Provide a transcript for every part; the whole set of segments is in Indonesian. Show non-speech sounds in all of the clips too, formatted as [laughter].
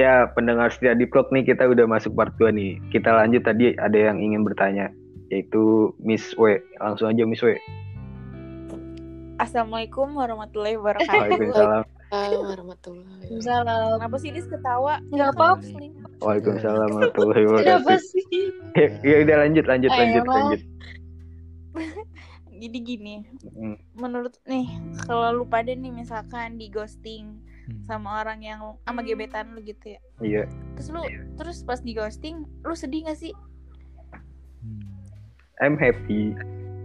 Ya, pendengar setia di vlog nih kita udah masuk part 2 nih. Kita lanjut tadi ada yang ingin bertanya yaitu Miss W. Langsung aja Miss W. Assalamualaikum warahmatullahi wabarakatuh. Waalaikumsalam. Assalamualaikum warahmatullahi wabarakatuh. Kenapa sih Dis ketawa? Nggak apa-apa. Waalaikumsalam warahmatullahi Kenapa wabarakatuh. sih? Ya, ya udah lanjut lanjut Ayo, lanjut lanjut. [laughs] Jadi gini, Hmm. menurut nih kalau lu pada nih misalkan di ghosting Hmm. sama orang yang sama gebetan lu gitu ya. Iya. Terus lu terus pas di ghosting lu sedih gak sih? Hmm. I'm happy.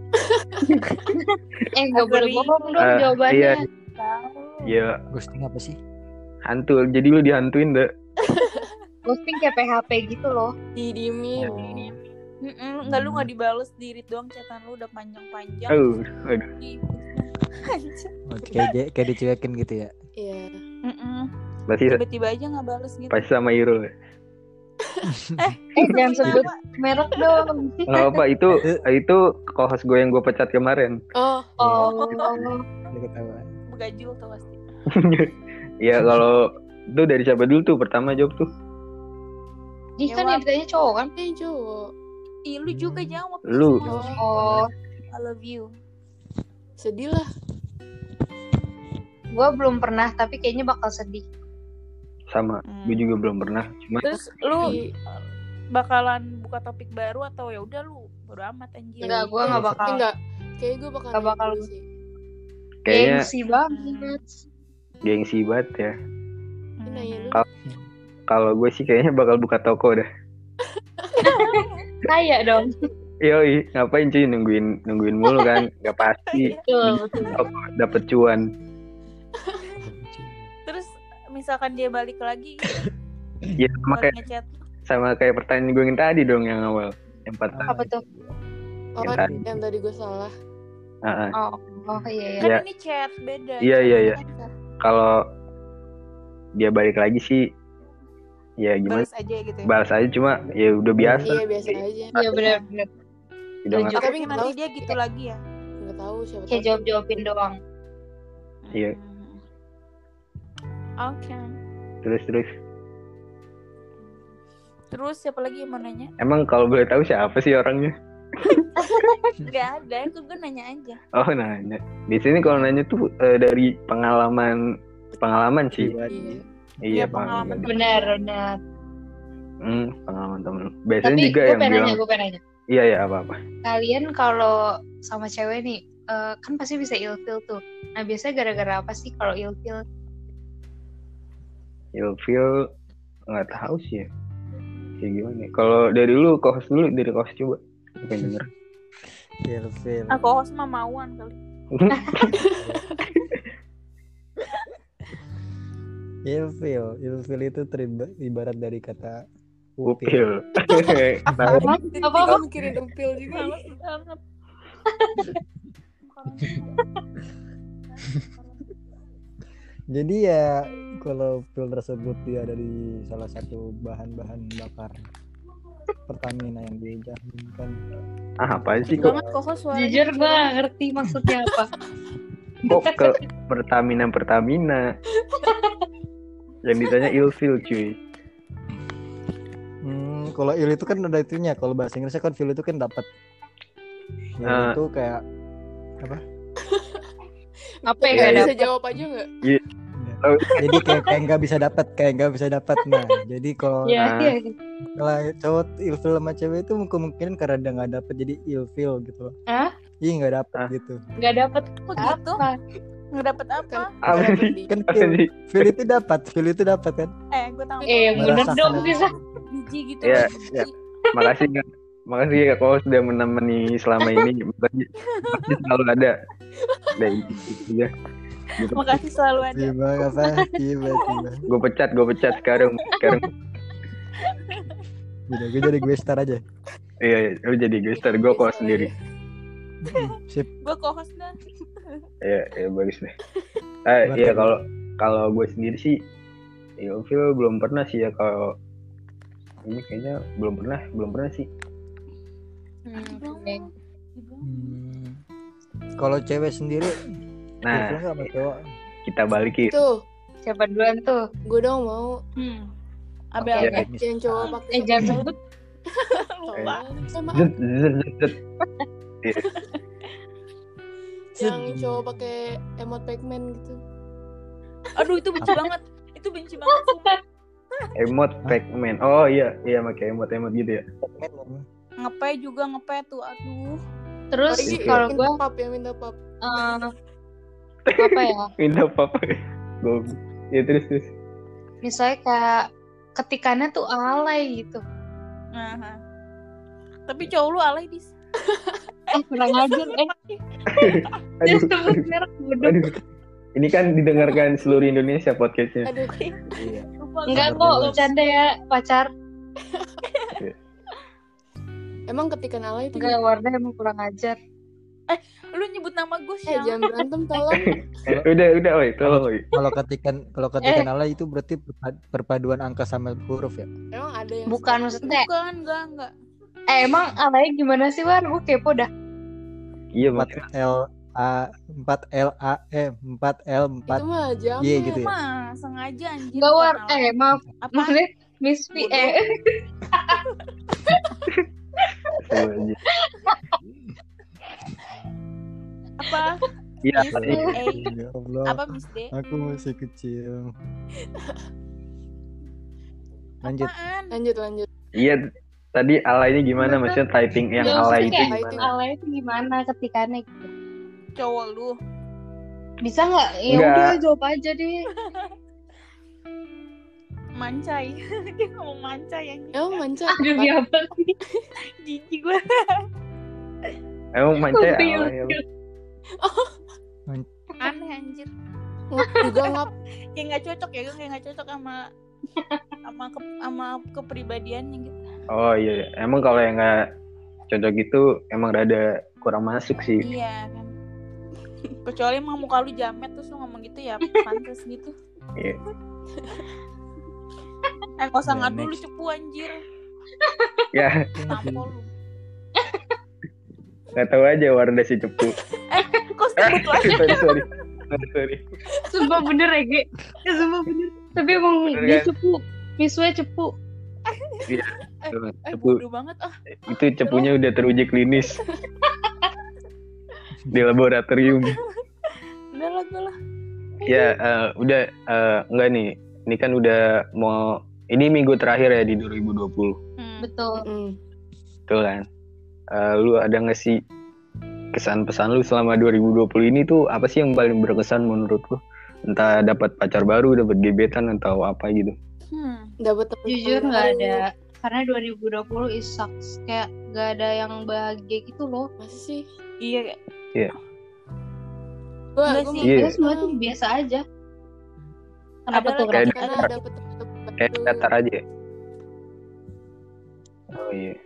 [laughs] Eh nggak boleh bohong dong Ah, jawabannya. iya. Tahu. Ya, Ghosting apa sih? hantu. Jadi lu dihantuin deh. [laughs] Ghosting kayak PHP gitu loh. Didiemin. Mm-mm, Enggak lu nggak dibales di read doang chatan lu udah panjang-panjang. Oh, aduh. Anjir. Oh, kayak di- kayak dicuekin gitu ya. Iya. Mm-mm. Berarti Tiba-tiba aja nggak bales gitu. pas sama Irul. Eh jangan sebut merek dong. Nggak apa itu itu kohos gue yang gue pecat kemarin. Oh, Oh. Ketawa. Begajul tuh pasti. [laughs] ya kalau itu dari siapa dulu tuh pertama jawab tuh? Dia kan yang ditanya cowok kan? eh cowok. Ih, lu juga jawab. Lu. Oh, Oh, I love you. sedih lah. Gue belum pernah tapi kayaknya bakal sedih. Sama. Hmm. Gue juga belum pernah. Cuma Terus lu Tapi bakalan buka topik baru atau ya udah lu bodo amat anjir. Enggak, gue nggak bakal. enggak. Kayaknya gue bakal Nggak naik bakal. sih. kayaknya Gengsi banget. gengsi banget ya. Ini nanya dulu. Kal- Kalau gue sih kayaknya bakal buka toko dah. Kayak dong. Yoi, ngapain cuy nungguin nungguin mulu kan? Gak pasti Betul, betul. toko dapet cuan. Misalkan dia balik lagi [coughs] Ya sama kayak ngechat sama kayak pertanyaan gue yang tadi dong yang awal. Yang pertama. Apa tuh? Oh, Yang tadi. yang tadi gue salah. Ah, ah. Oh, oh iya ya. kan Iya. ini chat beda. Iya, iya, iya. Kalau dia balik lagi sih ya gimana? Balas aja gitu ya. Balas aja cuma ya udah biasa. Iya, biasa aja. Iya benar-benar. Udah nggak-. Tapi nggak nanti dia gitu lagi ya. Enggak tahu siapa Kayak tahu. jawab-jawabin doang. Iya. Oke. Terus terus. Terus siapa lagi yang mau nanya? Emang kalau boleh tahu siapa sih orangnya? [laughs] Gak ada, aku gue nanya aja. Oh nanya. Di sini kalau nanya tuh eh, dari pengalaman pengalaman sih. Iya. Iya Iya, pengalaman. Benar, benar. Hmm, pengalaman temen. Biasanya Tapi juga gue yang pengen bilang. nanya, gue pengen nanya. Iya ya apa apa. Kalian kalau sama cewek nih, eh, kan pasti bisa ilfil tuh. Nah biasanya gara-gara apa sih kalau ilfil? Ilfil nggak tahu sih ya. Kayak gimana? ya. Kalau dari lu kos dulu dari kos coba. Pengen denger. Ilfil. Aku host mah mauan kali. [laughs] Ilfil. Ilfil itu ibarat dari kata upil. [laughs] Apa? Apa? Mikirin upil juga. Males banget. [laughs] Jadi ya kalau pil tersebut dia dari salah satu bahan-bahan bakar Pertamina yang dijaminkan. Ah apa sih kok. Jujur gue gak ngerti maksudnya apa. [laughs] kok ke Pertamina Pertamina? Yang ditanya ilfil cuy. Hmm, kalau il itu kan ada itunya. Kalau bahasa Inggrisnya kan feel itu kan dapat. Ya, Ah. itu kayak Apa Iya, yang Gak gak bisa dapet? jawab aja enggak? Jadi kayak kayak nggak bisa dapat, kayak nggak bisa dapat. Nah, jadi kalau Iya, Ah. iya. kalau cowok ilfil sama cewek itu kemungkinan karena dia nggak dapet jadi ilfil gitu loh. Hah? Iya nggak dapet Ah. gitu. Gak dapet Kok gitu? apa? Nggak dapet apa? Kan Kan Apa feel, feel itu dapat, feel itu dapat kan. Eh, gue tahu. Eh, bener dong bisa. Biji gitu. Iya, biji. iya. Makasih Kak. Makasih ya kau sudah menemani selama ini. Makasih, selalu ada. Udah itu ya. Makasih selalu ada. Tiba tiba. Gue pecat, gue pecat sekarang. Sekarang Udah, gue jadi gue star aja. iya, iya, lu jadi gestar, gue kok sendiri. Sip. Gue co-host dah. Iya, iya bagus deh. Eh, iya kalau kalau gue sendiri sih, ilfil belum pernah sih ya kalau ini kayaknya belum pernah, belum pernah sih. Hmm. Hmm. Kalau cewek sendiri, Nah, nggak sama cowok? kita balikin. Tuh, Siapa duluan tuh? gue dong mau. Hmm. Abel Iya. Yang cowok pakai Eh jangan sebut. [laughs] lupa. Sama zet. Iya. yang cowok pakai emot Pac-Man gitu. Aduh itu benci banget. Itu benci banget. Emot Pac-Man. Oh iya, iya pakai emot-emot gitu ya. Ngepe juga ngepe tuh. Aduh. Terus Apalagi kalau gue pap ya minta pap. Apa ya? [laughs] Minta apa? Gue. Ya terus terus. Misalnya kayak ketikannya tuh alay gitu. Nah. Tapi cowok lu alay dis. [laughs] Eh kurang ajar eh. [laughs] Dia Aduh, sebut merek bodoh. aduh. Ini kan didengarkan seluruh Indonesia podcastnya. Aduh, Iya. Enggak kok, bercanda ya pacar. emang ketikan alay itu. Enggak, Wardah emang kurang ajar. Lu nyebut nama gue Eh, siapa? jangan berantem tolong. [laughs] udah, udah, oi, tolong, oi. Kalau ketikan kalau ketikan alay itu berarti perpa- perpaduan angka sama huruf ya. Emang ada yang Bukan maksudnya. Bukan, enggak, enggak. Eh emang alay gimana sih War? Gue kepo dah. Iya, 4 maksudnya. L A 4 L A eh 4 L 4 itu mah jam. Y gitu ya. Mah sengaja anjir. Enggak War. Eh maaf. Apa? Maksudnya Miss V. Bodoh. [laughs] Apa? Iya, Miss tadi. A. Ya Allah. Apa Miss D? Aku masih kecil. [laughs] Lanjut. Apaan? Lanjut lanjut. Iya, tadi alaynya gimana? Maksudnya typing yang Ya, alay maksudnya itu kayak gimana? alay itu gimana ketikannya gitu. Cowok lu. Bisa nggak? Ya Enggak. udah jawab aja deh. [laughs] Mancai. [laughs] Dia ngomong mancai anjir. Emang manca. Aduh ya apa sih? Jijik gue. Emang mancai Iya, alay? Aneh anjir. Ngap juga ngap. [laughs] Kayak nggak cocok ya, kayak nggak cocok sama sama ke, sama kepribadiannya gitu. Oh iya, iya. emang kalau yang nggak cocok itu emang rada kurang masuk sih. Iya kan. Kecuali emang muka lu jamet terus lu ngomong gitu ya pantas gitu. Iya. Eh nggak usah Ya, ngadu lu next. cepu anjir. Ya, Nampol lu. nggak tahu aja Warda si cepu. [laughs] Kok sebut aja? [laughs] sorry, sorry. Sorry, sorry. Sumpah bener ya, Ge. Ya, sumpah bener. Tapi emang Bener dia kan? cepu. Miswe cepu. Tuh, Eh cepu. bodoh banget ah. Itu cepunya udah teruji klinis. [laughs] Di laboratorium. Udah lah udah lah. Ya, eh, udah eh, enggak nih. Ini kan udah mau ini minggu terakhir ya di 2020. Hmm. Betul. Mm. Betul kan? Eh, lu ada nggak sih kesan pesan lu selama 2020 ini tuh apa sih yang paling berkesan menurut lu? Entah dapat pacar baru, dapat gebetan atau apa gitu. Hmm. Dapat Jujur nggak ada. Karena 2020 is sucks. Kayak nggak ada yang bahagia gitu loh. Masa sih? Iya Gua, Enggak gua sih. Iya. Itu semua tuh biasa aja. Kenapa Ada tuh? Kayak karena datar. Kayak datar aja. ya? Oh iya.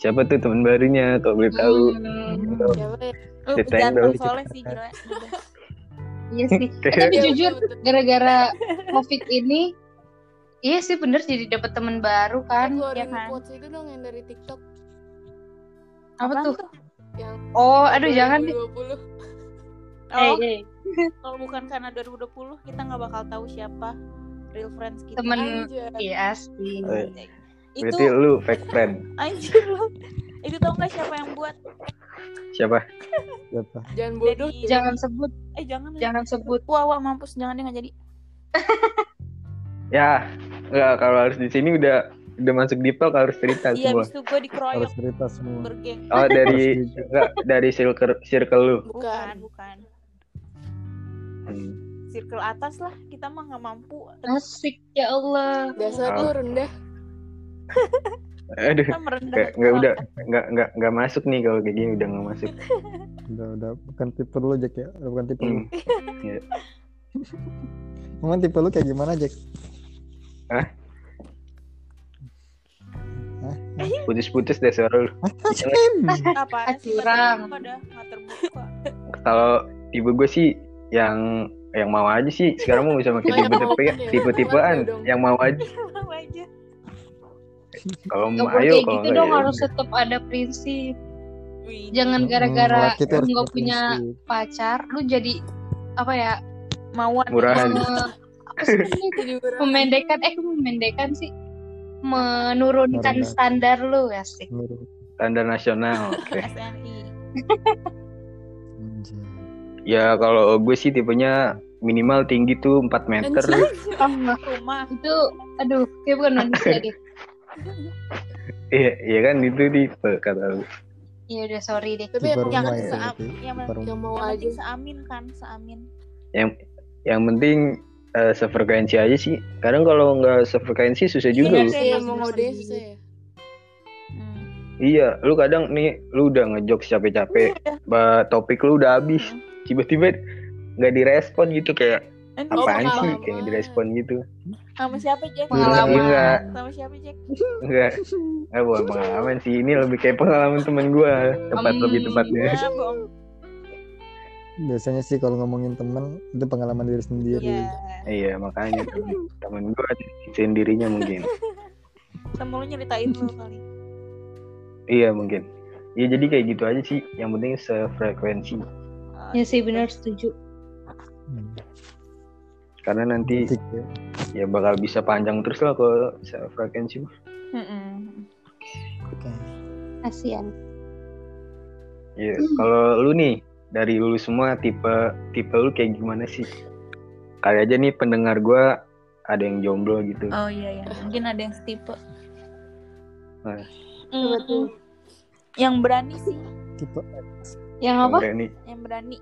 Siapa tuh teman barunya? Kalau boleh tahu. Hmm, Siapa ya? Lu Ceritain dong, soalnya sih gila. [laughs] Iya sih. Eh, tapi jujur gara-gara covid ini iya sih bener jadi dapat teman baru kan ya kan? quotes itu dong yang dari TikTok apa tuh yang oh aduh jangan deh 2020. eh Oh, eh kalau bukan karena 2020 kita nggak bakal tahu siapa real friends kita. temen iya asli Eh, Itu Berarti lu fake friend. anjir lu. Itu tau nggak siapa yang buat? Siapa? Siapa? Jangan bodoh. Jadi- jangan sebut Eh jangan. jangan sebut Wah, wah mampus jangan dia nggak jadi. Ya, enggak kalau harus di sini udah udah masuk di talk harus cerita Iya, semua. abis itu gue dikeroyok Harus cerita semua. bergeng. Oh [laughs] dari enggak dari circle circle lu. Bukan, Bukan. Hmm. Circle atas lah, kita mah nggak mampu. asik ya Allah Dasar lu rendah. Aduh, enggak udah enggak enggak enggak masuk nih kalau kayak gini udah enggak masuk. [laughs] Udah udah bukan tipe lu Jack ya. Udah bukan tipe lu. Hmm. [laughs] Emang tipe lu kayak gimana Jack? Putus-putus deh suara lu. Apa? Curang. Nggak. Kalau tipe gue sih yang yang mau aja sih sekarang mau bisa pakai tipe-tipean dong. yang Mau aja. Kalau mau boleh ayo kayak kalau gitu dong ya harus tetap ada prinsip jangan Hmm, gara-gara harus nggak punya prinsip. pacar lu jadi apa ya mauan. murahan [laughs] eh, Jadi berat. memendekkan eh memendekkan sih menurunkan Menurunkan. standar lu asik Menurut Standar nasional. [laughs] Oke. SNI. anjay. Ya kalau gue sih tipenya minimal tinggi tuh 4 meter. [laughs] Rumah. itu aduh kayak bukan manusia deh Iya, iya kan itu tipe kata lu. ya udah sorry deh Tapi yang rumah ya seam- yang yang mau Yang aja. penting seamin kan, seamin. Yang yang penting eh, sefrekuensi aja sih. Kadang kalau nggak sefrekuensi susah juga Iya, lu. kayak Iya, mau ngodenya susah ya. Hmm. Iya, lu kadang nih lu udah ngejok capek-capek, ba- topik lu udah habis, Hmm. tiba-tiba nggak direspon gitu kayak Oh, apaan sih pengalaman. kayak nggak direspon gitu. Sama siapa Jack? Pengalaman. Iya enggak, Sama siapa Jack? enggak. Enggak bukan pengalaman sih, ini lebih kayak pengalaman temen gua, tepat Hmm. lebih tepatnya. Ya. Biasanya sih kalau ngomongin temen itu pengalaman diri sendiri. Iya. Iya, makanya temen, temen gua sendirinya mungkin. [laughs] Sama lu nyeritain lu kali. Iya, mungkin. Iya, jadi kayak gitu aja sih. Yang penting sefrekuensi. Ya sih benar setuju Hmm. Karena nanti Asik ya. ya bakal bisa panjang terus lah kalau sefrekuensi mah. Kasihan Iya, Hmm. kalau lu nih dari lu semua tipe tipe lu kayak gimana sih? Kali aja nih pendengar gua ada yang jomblo gitu. Oh iya ya, mungkin ada yang setipe. Nah. Tuh. Yang berani sih, Tipe yang apa Berani yang berani.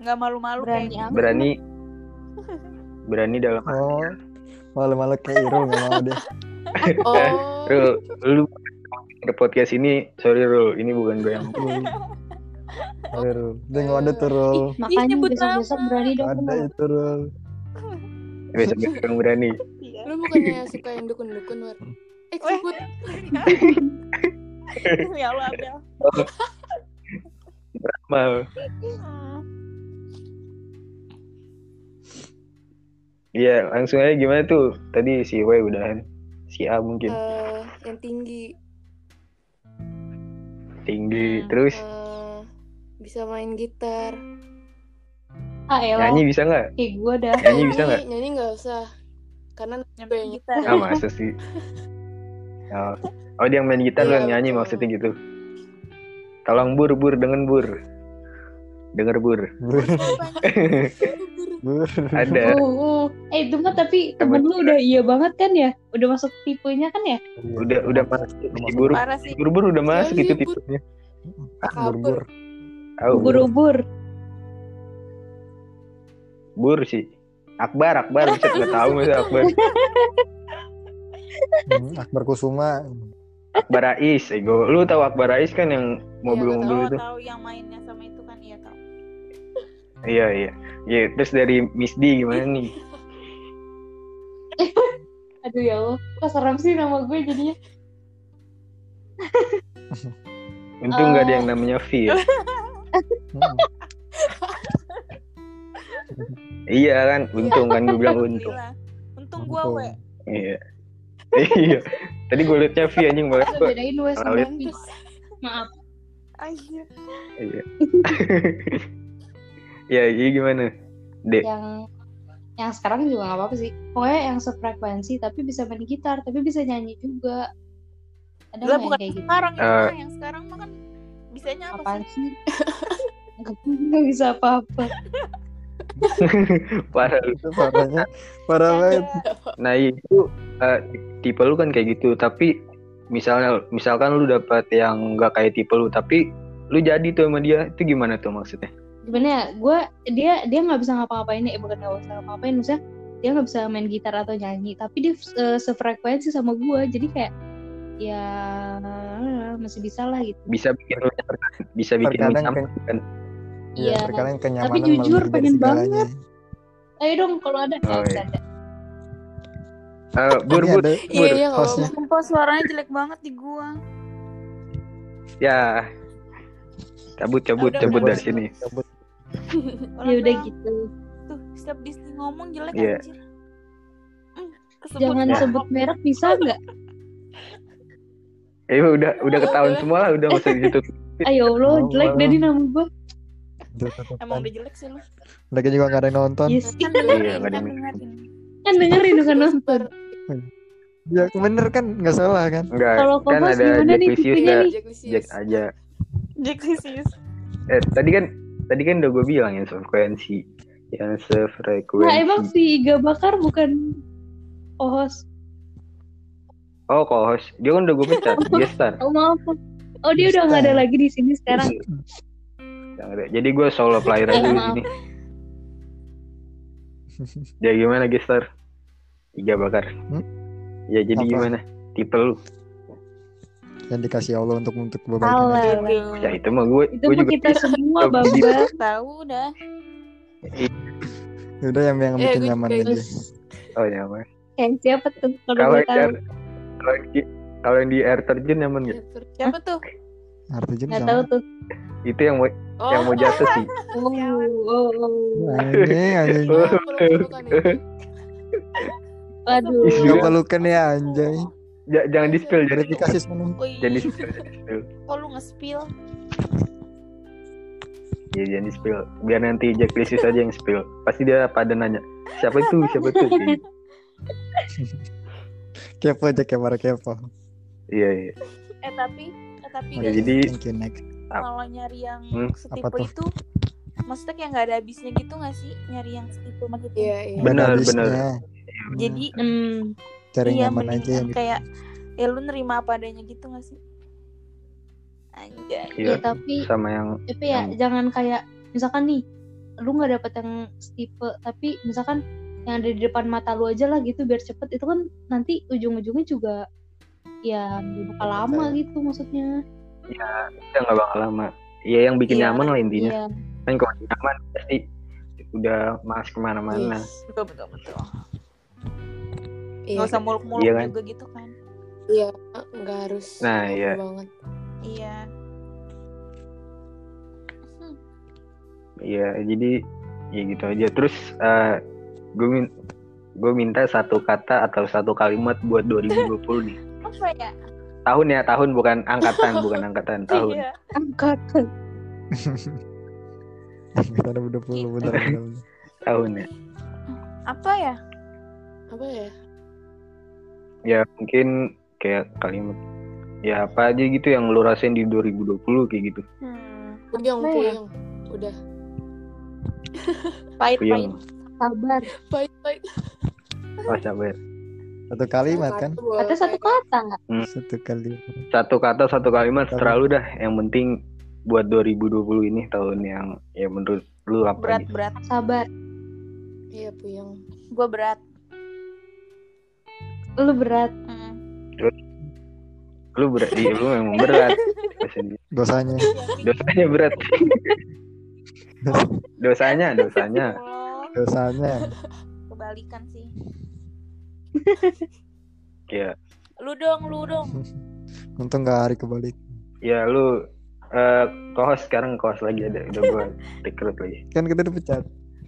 Nggak malu-malu Berani kayak apa? berani berani dalam oh malu-malu kayak Irul nggak [laughs] mau deh. Oh. Rul, lu ke podcast ini sorry Rul, ini bukan gue yang Ayo, Rul. Udah nggak ada tuh Rul. Makanya besok-besok berani dong Ada itu Rul. besok yang berani. Iya. Lu bukannya suka yang dukun-dukun, War? Eh, sebut. [laughs] ya Allah, Abel. [laughs] Mal. Iya, langsung aja gimana tuh? Tadi si W udahan. Si A mungkin Eh, yang tinggi. tinggi, Hmm. terus Eh, bisa main gitar. ah elah nyanyi bisa nggak? kayak gue dah Nyanyi bisa nggak? Nyanyi nggak usah. Karena yang kita. Ah masa sih? [laughs] Oh, oh dia yang main gitar Iya, yang nyanyi betul. maksudnya gitu. Tolong bur bur dengan bur. Denger bur. Bur, bur. [laughs] [laughs] Ada. Oh, oh. eh itu mah tapi temen lu udah iya banget kan ya udah masuk tipenya kan ya Udah udah masuk si bur. Parah sih. Bur bur udah masuk Iya, itu Bur. tipenya. Bur-bur. Tahu bur. ubur-ubur Bur sih. Akbar, Akbar bisa [laughs] nggak tahu masa Akbar. Hmm, Akbar Kusuma. Akbar Rais, ego. Lu tahu Akbar Rais kan yang mobil-mobil Tahu itu? tahu yang mainnya sama itu kan iya tahu. Iya iya. Iya, terus dari Miss D gimana nih? [laughs] aduh ya Allah kok serem sih nama gue jadinya [laughs] Untung nggak ada yang namanya V ya. [laughs] Hmm. Iya kan, untung kan gue bilang untung. Untung gua Untung. we. Iya. iya. Tadi gue liatnya V anjing banget gua. bedain gue sama maaf. Iya. Iya, iya gimana? Dek. yang yang sekarang juga nggak apa-apa sih pokoknya yang sefrekuensi tapi bisa main gitar tapi bisa nyanyi juga ada Lah bukan yang kayak gitu sekarang ya, Eh. Mah. yang sekarang mah kan bisanya apa apaan sih? sih [laughs] nggak bisa apa-apa [laughs] Parah lu. Itu parahnya. Parah banget. Nah itu eh, tipe lu kan kayak gitu, tapi misalnya misalkan lu dapet yang nggak kayak tipe lu, tapi lu jadi tuh sama dia, itu gimana tuh maksudnya? Gimana ya gue dia dia nggak bisa ngapa-ngapain ya bukan nggak bisa ngapa-ngapain maksudnya dia nggak bisa main gitar atau nyanyi tapi dia se- sefrekuensi sama gue jadi kayak ya masih bisa lah gitu Bisa bikin lu bisa bikin lu Terkadang nyaman kan-? Iya, Iya. terkadang kenyamanan jujur, melebihi dari pengen segalanya. ayo dong kalau ada Oh, iya. Eh, bur Ini bur, ada Iya, iya. Sumpah suaranya jelek banget di gua. ya cabut cabut cabut dari sini. Cabut. Ya udah gitu Tuh, setiap Disney ngomong jelek Iya. anjir. Hmm, kesebut jangan Ya. sebut merek bisa nggak Eh udah udah ketahuan semua lah, udah masa di situ. [laughs] ayo Allah Oh, jelek dari nama gue. Emang udah jelek sih lu. Lagi juga gak ada yang nonton. Yes. Kan Iya, dengerin, nggak kan ada- dengerin. Kan dengerin bukan nonton. Ya bener kan nggak salah kan. Enggak, Kalau kan Kompas ada gimana Jack nih Lisius? Jack Lisius. Jack aja. Jack Lisius. Eh, tadi kan tadi kan udah gue bilang yang sefrekuensi. Yang sefrekuensi. Nah emang si Iga Bakar bukan host. Oh, co-host. Dia kan udah gue pecat, [laughs] dia star. Oh maaf. Oh dia udah nggak ada lagi di sini sekarang. Jadi gue solo player aja di [laughs] sini. Ya gimana gestar? Tiga bakar. Hmm? Ya jadi Apa? gimana? Tipe lu? Yang dikasih Allah untuk untuk kebaikan. Alah. aja. Ya itu mah gue. Itu gue mah juga kita semua bamba. Tahu udah. Udah yang yang Eh, bikin nyaman aja. Oh nyaman. Kayak siapa tuh kalau yang kalau yang di kalau yang di air terjun nyaman gak? Siapa tuh? Artinya Nggak sama. tahu tuh. Itu yang mau Oh, yang mau jatuh sih. Oh, oh, oh. Anjing. Oh, ya. Waduh. Gak pelukan ya anjay. Ja- jangan di spill, jangan, Verifikasi sana. Wih, jangan di spill, jangan di spill. [laughs] kok lu nge-spill? Ya jangan di spill. Biar nanti Jack Lisius aja yang spill. Pasti dia pada nanya, siapa itu? Siapa itu? [laughs] Gitu. Kepo aja kepo kepo. Iya, iya. Eh tapi, eh tapi Oke, guys, jadi kalau nyari yang Hmm, setipe apa tuh? itu maksudnya kayak nggak ada habisnya gitu nggak sih nyari yang setipe maksudnya Iya, iya. Gak ada habisnya. bener. jadi Hmm, Cari iya nyaman aja yang kayak ya lu nerima apa adanya gitu nggak sih anjay Iya. ya tapi sama yang tapi ya Yang- jangan kayak misalkan nih lu nggak dapet yang tipe tapi misalkan yang ada di depan mata lu aja lah gitu biar cepet itu kan nanti ujung-ujungnya juga ya bakal lama gitu maksudnya kita nggak bakal lama. Iya yang bikin Iya, nyaman lah intinya. Iya. Kan kalau nyaman pasti udah mas ke mana-mana. Yes. betul betul betul Iya, nggak usah muluk-muluk Iya kan? juga gitu kan Iya, nggak harus. Nah, iya. Banget. iya Hmm, Iya jadi ya gitu aja. Terus gue min gue minta satu kata atau satu kalimat buat 2020 nih. [laughs] apa ya Tahun ya tahun bukan angkatan [laughs] bukan angkatan tahun. iya angkatan [laughs] udah puluh bener bener. Tahun ya. apa ya Apa ya? Ya mungkin kayak kalimat ya apa aja gitu yang lu rasain di 2020 kayak gitu. hmm, Puyeng, ya? puyeng. Udah. pahit pahit sabar Baik, baik. Oh sabar. Satu kalimat kan? kata satu kata Satu kali. Satu kata satu kalimat Satu. terlalu dah. Yang penting buat 2020 ini tahun yang ya menurut lu apa berat gitu. berat sabar Iya, puyeng. gue berat lu berat Hmm. Lu berat, iya, lu memang berat. Maksudnya, Dosanya. Dosanya berat. dosanya, dosanya. Dosanya. kebalikan sih Ya, lu dong lu dong Untung gak hari kebalik. ya lu eh kohos sekarang kohos lagi ada udah gua rekrut lagi. Kan kita udah pecat.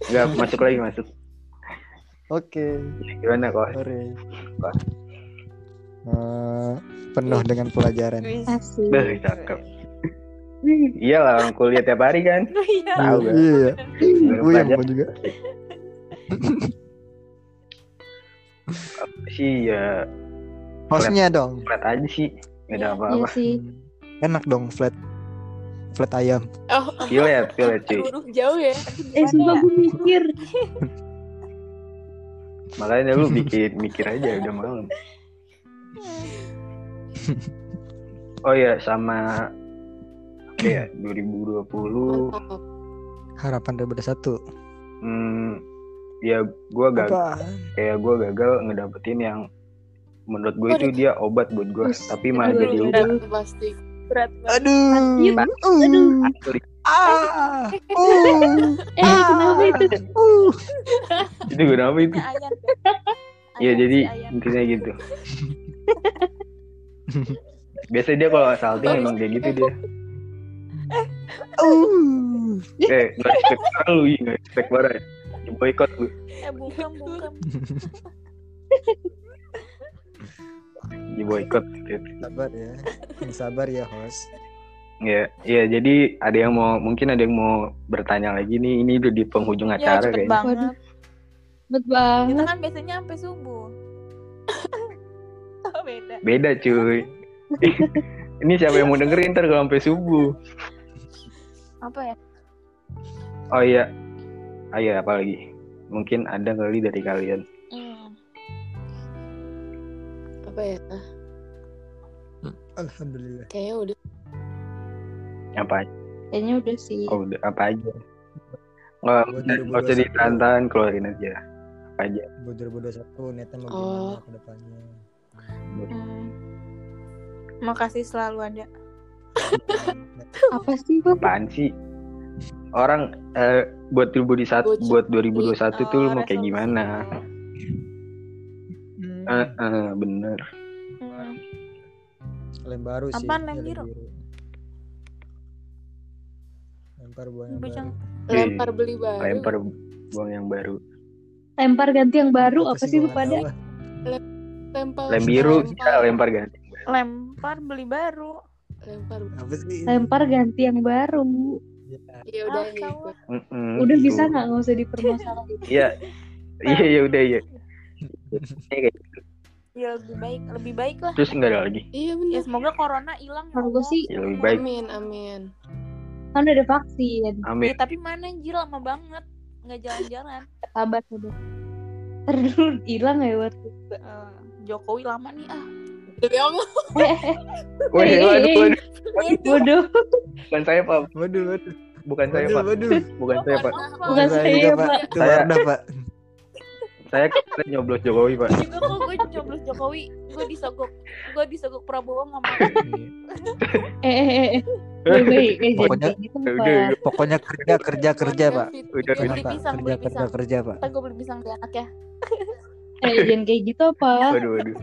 Enggak masuk lagi masuk. Oke. Gimana kohos? Sore. Apa? Eh, penuh dengan pelajaran. Asik cakep. Iya lah orang kuliah tiap hari kan. Iya. Tahu kan? Iya. Gue yang belajar mau juga. sih [laughs] ya Hostnya dong. flat aja sih. Gak ada Iya. Iya apa-apa. sih Enak dong flat. Flat ayam. Oh, Pilet, pilet cuy. jauh ya. eh sumpah gue mikir [laughs] Makanya lu bikin mikir aja udah malam. [laughs] Oh ya sama apa ya 2020 Mantap. Harapan daripada satu. hmm, ya gua gagal kayak gua gagal ngedapetin yang menurut gue itu dia obat buat gua Us, tapi malah aduh, jadi aduh. Itu pasti. berat banget Aduh. Sakit. Uh. Asli. Ah. Uh. [laughs] eh kenapa itu Uh. itu gue apa itu Iya Ayan jadi Ayan. intinya gitu [laughs] biasanya dia kalau salting emang kayak gitu dia Uh. eh nggak respect lu iya nggak respect banget ya boykot lu eh bungkam bungkam [laughs] di boykot gitu. Sabar ya. Yang sabar ya host. Ya, ya jadi ada yang mau mungkin ada yang mau bertanya lagi nih. Ini udah di penghujung Ya acara cepet kayaknya. banget. Kita banget. kan biasanya sampai subuh. [laughs] oh, beda. Beda cuy. [laughs] ini siapa yang mau dengerin ntar kalau sampai subuh? Apa ya? Oh iya. Ah iya apa lagi? Mungkin ada kali dari kalian. Hmm. Apa ya? Alhamdulillah. Kayaknya udah. Apa aja? Kayaknya udah sih. Oh, udah apa aja? Nggak, usah 2021. ditahan keluarin aja. Aja? Buat 2021 niatnya mau Oh. gimana ke depannya. Hmm. Makasih selalu ada. [laughs] Apa sih, Bang? Apaan sih? Orang eh, buat 2021 Bocil. buat 2021 tuh lu Oh, mau kayak gimana? Hmm. Eh, eh, bener. Hmm. Lem baru sih. Apaan lem biru? Lempar buah yang Bujang. baru. Lempar beli baru. Lempar buang yang baru. Lempar ganti yang baru apa sih gua lu nggak pada? lah. Lempar. Lem biru lempar. lempar ganti. Lempar beli baru. Lempar. Apa sih? Lempar ganti yang baru. Ya, Iya udah Ah, ya. ikut. Mm-mm, Udah gitu. bisa nggak nggak usah dipermasalahin. [laughs] Iya. Iya iya udah iya. Iya, gitu. Ya lebih baik, lebih baik lah. Terus enggak ada lagi. Iya Ya benar. semoga corona hilang. ya Kalau gue sih Ya, lebih baik. Amin amin. kan udah ada vaksin. Amin. Ya, tapi mana anjir lama banget. Nggak jalan-jalan. Sabar udah. Terus hilang ya buat Eh, Jokowi lama nih ah. Demi Allah. Wah, Eh, [laughs] eh, waduh, eh. waduh. Bodoh. Bukan saya, Pak. Waduh, waduh. Bukan saya, Waduh, Pak. waduh. Bukan saya, Pak. Bukan Saya Pak. Saya- Pak. Saya saya nyoblos Jokowi, Pak. Juga kok gue nyoblos Jokowi. Gue disogok. Gue disogok Prabowo nggak mau. [laughs] Eh eh eh. eh. Eh, Pokoknya- gitu. Pokoknya kerja, kerja, kerja, Pak. Udah, pisang, Kerja, kerja, kerja, Pak. Gue beli pisang di anak ya. Eh, jangan kayak gitu apa? Waduh, waduh.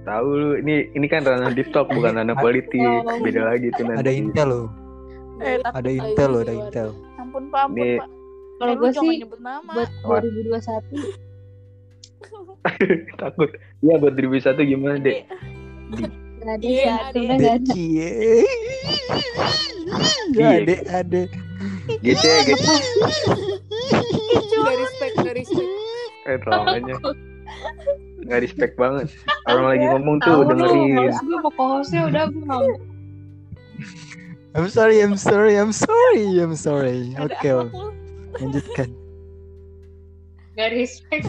Tahu lu, ini ini kan ranah di talk bukan ranah politik. Beda lagi tuh nanti. Ada intel loh. Eh, Ada intel loh, ada intel. ampun pak, ampun pak. Kalau gue sih nyebut nama. buat 2021 [laughs] Takut. Iya, buat 2001 gimana, Dek? nggak ada Iya, satu ada. udah nggak ada. Iya. Ade, ade. Gitu ya, gitu. Gak respect, gak respect. Eh, namanya. Nggak respect banget. Orang lagi ngomong tuh dengerin. gue mau hostnya udah gue mau. I'm sorry, I'm sorry, I'm sorry, I'm sorry. Ada Oke. Pul? Lanjutkan. Gak respect.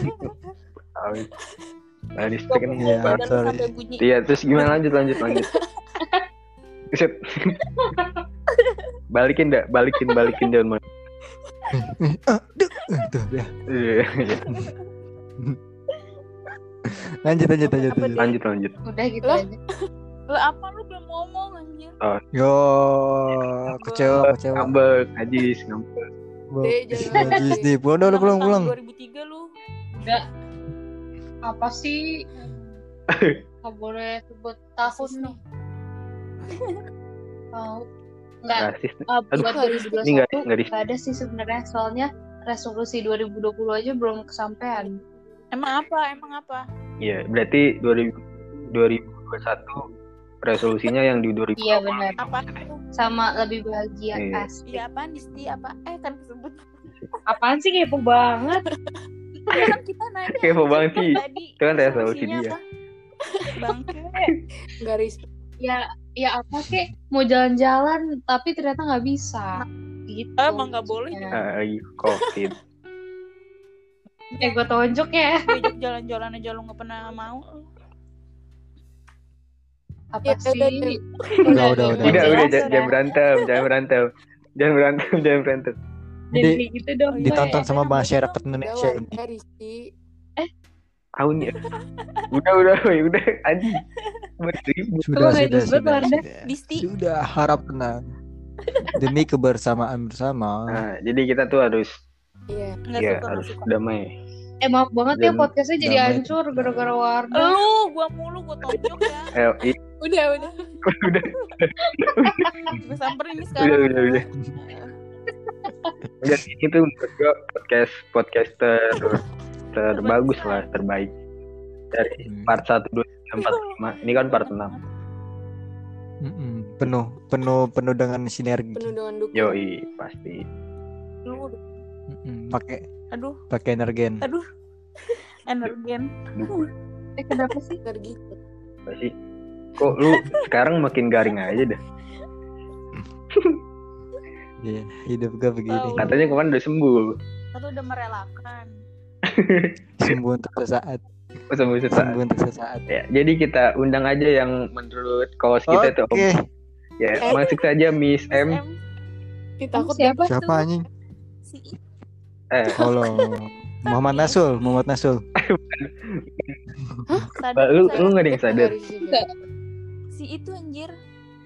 Nggak respect nih. Badan lu sorry. Iya, terus gimana lanjut lanjut lanjut. Set. balikin dah, balikin balikin jangan mau. Tuh, ya. Iya, iya. Lanjut, lanjut, lanjut, lanjut. lanjut lanjut. Udah gitu Lah? aja. Lah apa lu belum ngomong anjir? Yo, kecewa, kecewa. Ngambek, najis, ngambek. Najis pulang udah pulang, pulang. 2003 lu. Apa sih? [laughs] Gak boleh sebut tahun nih. Tahu? Nggak. Rasis. Aduh. buat Ini nggak 2021 nggak di nggak ada sih sebenarnya soalnya resolusi 2020 aja belum kesampaian. Emang apa? Emang apa? Iya, berarti 2000 2021 resolusinya yang di 2020. Iya benar. Apa? Sama lebih bahagia Iya. pasti. Iya apaan Disti? Apa? Eh kan kesebut. Apaan sih kepo banget? Iya kan kita nanya. Kepo banget sih. Itu kan resolusi dia. Bangke. Respect. Ya ya apa kek mau jalan-jalan tapi ternyata nggak bisa. Gitu. Eh, emang nggak boleh lagi covid. Eh gue tonjok ya. Jalan-jalan aja lu nggak pernah mau. Apa Ya, sih? udah, udah. Udah, udah, udah. Udah, udah, jangan, jangan berantem, jangan berantem. Jangan berantem, jangan berantem. Dan Di- kayak gitu dong. Ditonton sama masyarakat Udah Indonesia ini. wajar Rizky. Tahun ya. Udah, udah, woy, udah, anjing. Beribu. Sudah, sudah, sudah, sudah. Disti. Sudah, harap tenang. Demi kebersamaan bersama. Nah, jadi kita tuh harus, Iya. Ya, suka, harus damai. Eh maaf banget ya Dan- podcastnya jadi hancur gara-gara Wardah. Lu, gua mulu, gua tonjok ya. [laughs] Eh, i- Udah, udah. [laughs] udah, Gue samperin nih udah, sekarang. udah, udah. Udah, ini tuh menurut gua podcast podcaster terbagus lah, terbaik. Dari Hmm. part 1, 2, 3, 4, 5. Ini kan part 6. Mm-mm. penuh penuh penuh dengan sinergi Penuh dengan dukung. Yoi, pasti. Pakai aduh, pakai energen aduh. [laughs] Energen. [laughs] Eh, kenapa sih? Energi. Pasti. Kok lu sekarang makin garing aja dah. [laughs] Iya, hidup gue begini Tahu. Katanya kemarin udah sembuh. Atau udah merelakan. sembuh untuk sesaat Oh, sembuh sesaat. sembuh untuk sesaat Ya, jadi kita undang aja yang menurut kaos kita tuh. oke. Ya, Eh. masuk saja Miss M. M. Ih, takut Siapa? siapa anjing Si Eh, Halo Muhammad Nasul Muhammad Nasul sadar, lu lu nggak ada yang sadar. Si itu anjir.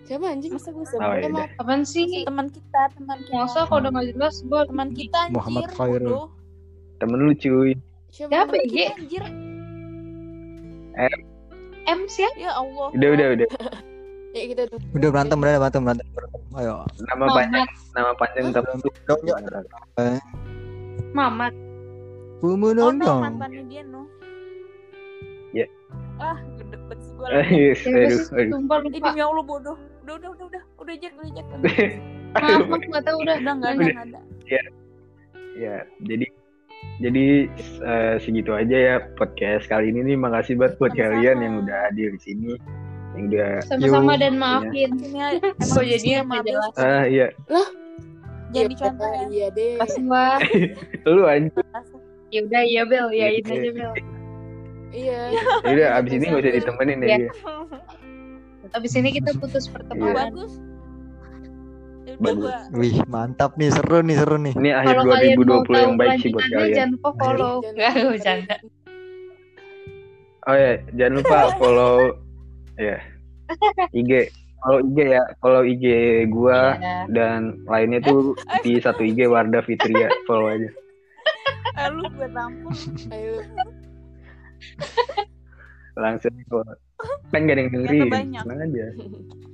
Siapa anjing? Masa gue Oh, sebut iya. sama Apaan sih? teman kita, teman kita. Masa kalau udah gak jelas gue teman kita anjir. Muhammad Khairul. temen lu cuy. Siapa? Ya? anjir. M siapa? Ya Allah. Udah, udah, udah. [laughs] Ya kita tuh. udah berantem udah berantem berantem berantem. ayo Nama panjang, nama panjang tapi Mamat. Pumu Oh mantannya dia no. Ya. Ah, gede banget sih gue. Yes, [laughs] Ya udah aduh, sih, aduh. sumpah Eh, lupa. demi Allah bodoh. Udah, udah, udah, udah. Udah Jack, udah Jack. [laughs] Maaf, aku gak tau udah. Udah enggak ada, enggak ada. Ya, jadi jadi eh, segitu aja ya podcast kali ini nih. Makasih banget buat Sama-sama. kalian yang udah hadir di sini. Yang udah Sama-sama Yuk. dan maafin. Kok jadinya sama gak Abel. jelas? ah iya, Jangan Iya, dicontoh ya. Iya deh. Kasih wah. [laughs] lu anjir. Ya udah iya Bel, yain Iya. aja Bel. Iya. Ya udah abis ini gak usah ditemenin ya. Iya. dia. Abis ini kita putus pertemanan. Bagus. Ya Bagus. wih mantap nih seru nih seru nih Ini akhir mau 2020 tahu yang baik sih buat kalian. jangan lupa follow. Jangan Gak lupa bercanda. Oh ya, jangan lupa follow ya IG. [laughs] Follow IG ya, follow IG gua Iya. dan lainnya tuh [laughs] di satu IG Wardah Fitria, follow aja. Lu gue tampung. Ayo. Langsung follow. Kan gak ada yang dengerin, banyak. tenang aja. [laughs]